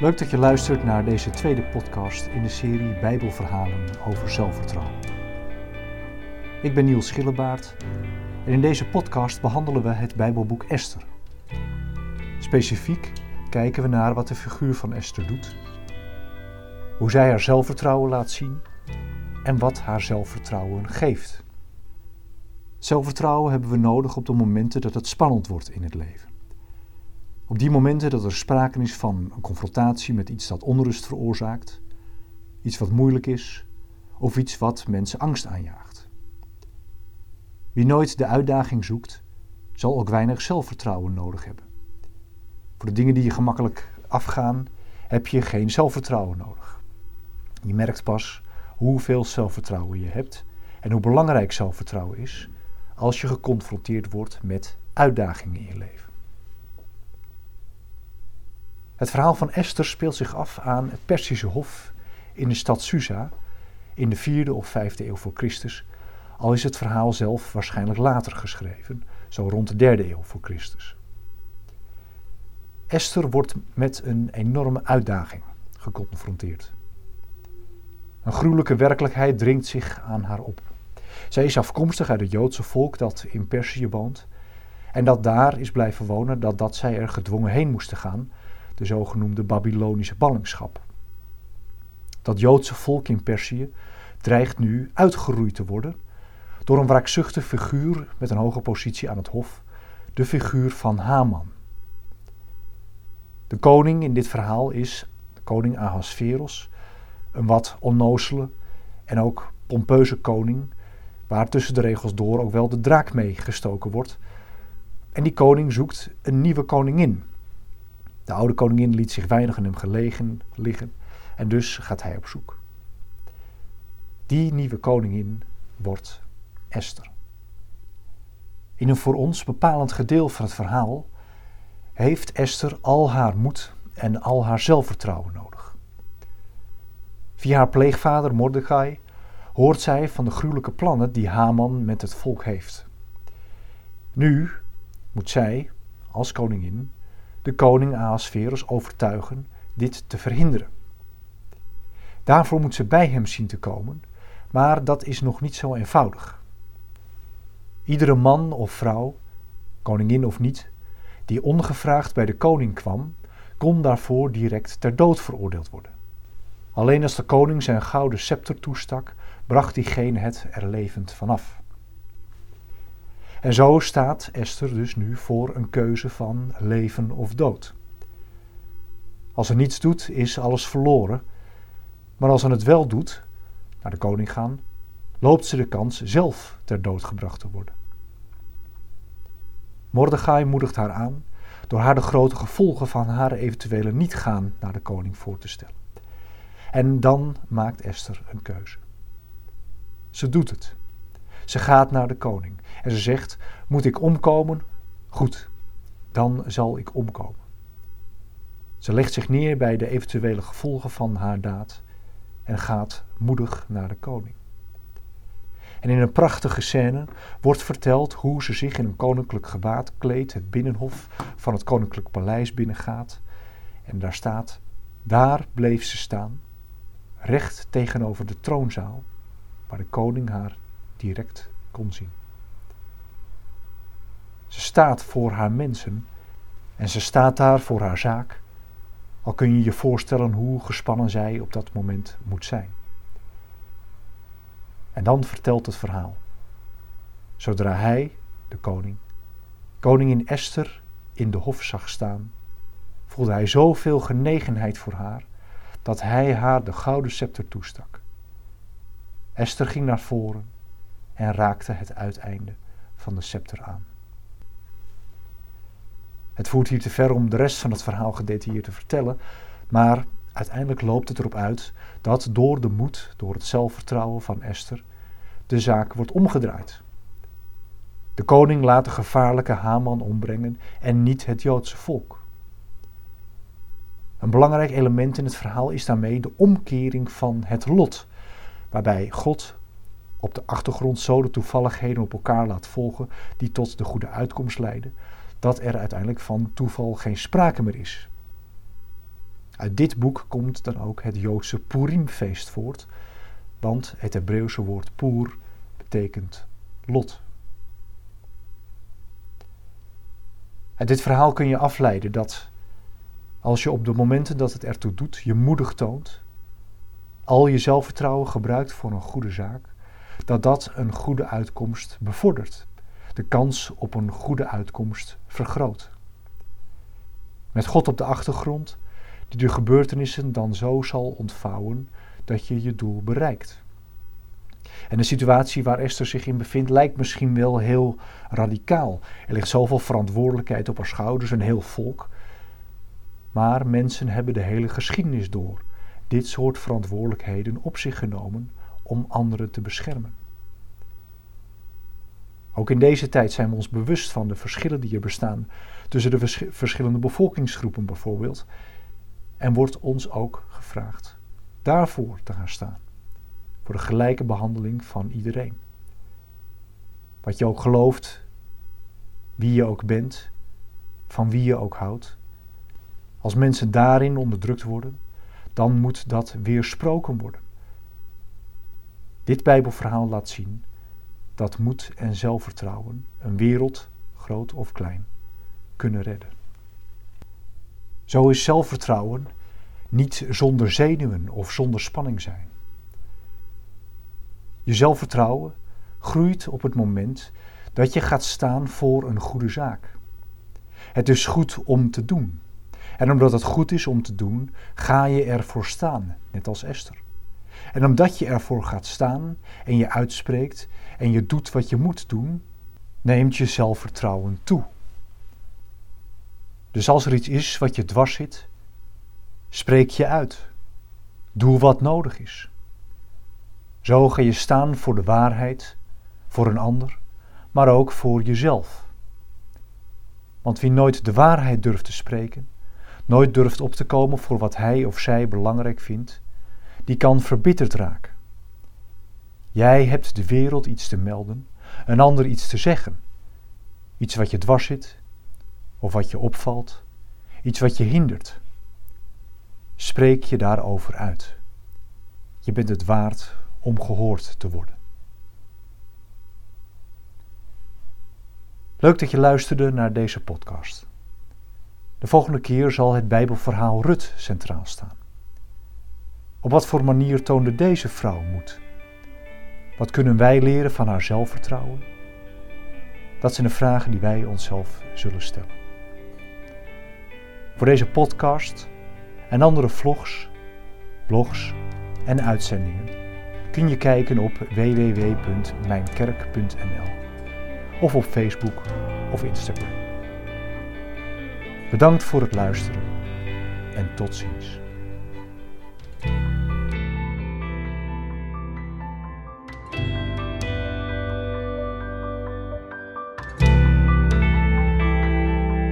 Leuk dat je luistert naar deze tweede podcast in de serie Bijbelverhalen over zelfvertrouwen. Ik ben Niels Schillebaard en in deze podcast behandelen we het Bijbelboek Esther. Specifiek kijken we naar wat de figuur van Esther doet, hoe zij haar zelfvertrouwen laat zien en wat haar zelfvertrouwen geeft. Zelfvertrouwen hebben we nodig op de momenten dat het spannend wordt in het leven. Op die momenten dat er sprake is van een confrontatie met iets dat onrust veroorzaakt, iets wat moeilijk is of iets wat mensen angst aanjaagt. Wie nooit de uitdaging zoekt, zal ook weinig zelfvertrouwen nodig hebben. Voor de dingen die je gemakkelijk afgaan, heb je geen zelfvertrouwen nodig. Je merkt pas hoeveel zelfvertrouwen je hebt en hoe belangrijk zelfvertrouwen is als je geconfronteerd wordt met uitdagingen in je leven. Het verhaal van Esther speelt zich af aan het Persische Hof in de stad Susa in de vierde of vijfde eeuw voor Christus, al is het verhaal zelf waarschijnlijk later geschreven, zo rond de derde eeuw voor Christus. Esther wordt met een enorme uitdaging geconfronteerd. Een gruwelijke werkelijkheid dringt zich aan haar op. Zij is afkomstig uit het Joodse volk dat in Perzië woont en dat daar is blijven wonen dat, dat zij er gedwongen heen moesten gaan de zogenoemde Babylonische ballingschap. Dat Joodse volk in Perzië dreigt nu uitgeroeid te worden door een wraakzuchtig figuur met een hoge positie aan het hof, de figuur van Haman. De koning in dit verhaal is koning Ahasveros, een wat onnozele en ook pompeuze koning, waar tussen de regels door ook wel de draak mee gestoken wordt. En die koning zoekt een nieuwe koningin de oude koningin liet zich weinig in hem gelegen liggen en dus gaat hij op zoek. Die nieuwe koningin wordt Esther. In een voor ons bepalend gedeelte van het verhaal heeft Esther al haar moed en al haar zelfvertrouwen nodig. Via haar pleegvader Mordechai hoort zij van de gruwelijke plannen die Haman met het volk heeft. Nu moet zij, als koningin, de koning Ahasverus overtuigen dit te verhinderen. Daarvoor moet ze bij hem zien te komen, maar dat is nog niet zo eenvoudig. Iedere man of vrouw, koningin of niet, die ongevraagd bij de koning kwam, kon daarvoor direct ter dood veroordeeld worden. Alleen als de koning zijn gouden scepter toestak, bracht diegene het er levend vanaf. En zo staat Esther dus nu voor een keuze van leven of dood. Als ze niets doet, is alles verloren. Maar als ze het wel doet, naar de koning gaan, loopt ze de kans zelf ter dood gebracht te worden. Mordechai moedigt haar aan door haar de grote gevolgen van haar eventuele niet gaan naar de koning voor te stellen. En dan maakt Esther een keuze. Ze doet het. Ze gaat naar de koning en ze zegt: Moet ik omkomen? Goed, dan zal ik omkomen. Ze legt zich neer bij de eventuele gevolgen van haar daad en gaat moedig naar de koning. En in een prachtige scène wordt verteld hoe ze zich in een koninklijk gewaad kleedt, het binnenhof van het koninklijk paleis binnengaat. En daar staat: Daar bleef ze staan, recht tegenover de troonzaal, waar de koning haar direct kon zien. Ze staat voor haar mensen en ze staat daar voor haar zaak, al kun je je voorstellen hoe gespannen zij op dat moment moet zijn. En dan vertelt het verhaal. Zodra hij, de koning, koningin Esther in de hof zag staan, voelde hij zoveel genegenheid voor haar dat hij haar de gouden scepter toestak. Esther ging naar voren en raakte het uiteinde van de scepter aan. Het voert hier te ver om de rest van het verhaal gedetailleerd te vertellen, maar uiteindelijk loopt het erop uit dat door de moed, door het zelfvertrouwen van Esther, de zaak wordt omgedraaid. De koning laat de gevaarlijke Haman ombrengen en niet het Joodse volk. Een belangrijk element in het verhaal is daarmee de omkering van het lot, waarbij God op de achtergrond zo de toevalligheden op elkaar laat volgen die tot de goede uitkomst leiden, dat er uiteindelijk van toeval geen sprake meer is. Uit dit boek komt dan ook het Joodse Purimfeest voort, want het Hebreeuwse woord Pur betekent lot. Uit dit verhaal kun je afleiden dat als je op de momenten dat het ertoe doet je moedig toont, al je zelfvertrouwen gebruikt voor een goede zaak, dat dat een goede uitkomst bevordert, de kans op een goede uitkomst vergroot. Met God op de achtergrond, die de gebeurtenissen dan zo zal ontvouwen dat je je doel bereikt. En de situatie waar Esther zich in bevindt lijkt misschien wel heel radicaal. Er ligt zoveel verantwoordelijkheid op haar schouders, een heel volk. Maar mensen hebben de hele geschiedenis door dit soort verantwoordelijkheden op zich genomen om anderen te beschermen. Ook in deze tijd zijn we ons bewust van de verschillen die er bestaan tussen de verschillende bevolkingsgroepen bijvoorbeeld. En wordt ons ook gevraagd daarvoor te gaan staan. Voor de gelijke behandeling van iedereen. Wat je ook gelooft, wie je ook bent, van wie je ook houdt. Als mensen daarin onderdrukt worden, dan moet dat weersproken worden. Dit Bijbelverhaal laat zien dat moed en zelfvertrouwen een wereld, groot of klein, kunnen redden. Zo is zelfvertrouwen niet zonder zenuwen of zonder spanning zijn. Je zelfvertrouwen groeit op het moment dat je gaat staan voor een goede zaak. Het is goed om te doen. En omdat het goed is om te doen, ga je ervoor staan, net als Esther. En omdat je ervoor gaat staan en je uitspreekt en je doet wat je moet doen, neemt je zelfvertrouwen toe. Dus als er iets is wat je dwars zit, spreek je uit. Doe wat nodig is. Zo ga je staan voor de waarheid, voor een ander, maar ook voor jezelf. Want wie nooit de waarheid durft te spreken, nooit durft op te komen voor wat hij of zij belangrijk vindt, die kan verbitterd raken. Jij hebt de wereld iets te melden, een ander iets te zeggen. Iets wat je dwars zit, of wat je opvalt, iets wat je hindert. Spreek je daarover uit. Je bent het waard om gehoord te worden. Leuk dat je luisterde naar deze podcast. De volgende keer zal het Bijbelverhaal Rut centraal staan. Op wat voor manier toonde deze vrouw moed? Wat kunnen wij leren van haar zelfvertrouwen? Dat zijn de vragen die wij onszelf zullen stellen. Voor deze podcast en andere vlogs, blogs en uitzendingen kun je kijken op www.mijnkerk.nl of op Facebook of Instagram. Bedankt voor het luisteren en tot ziens.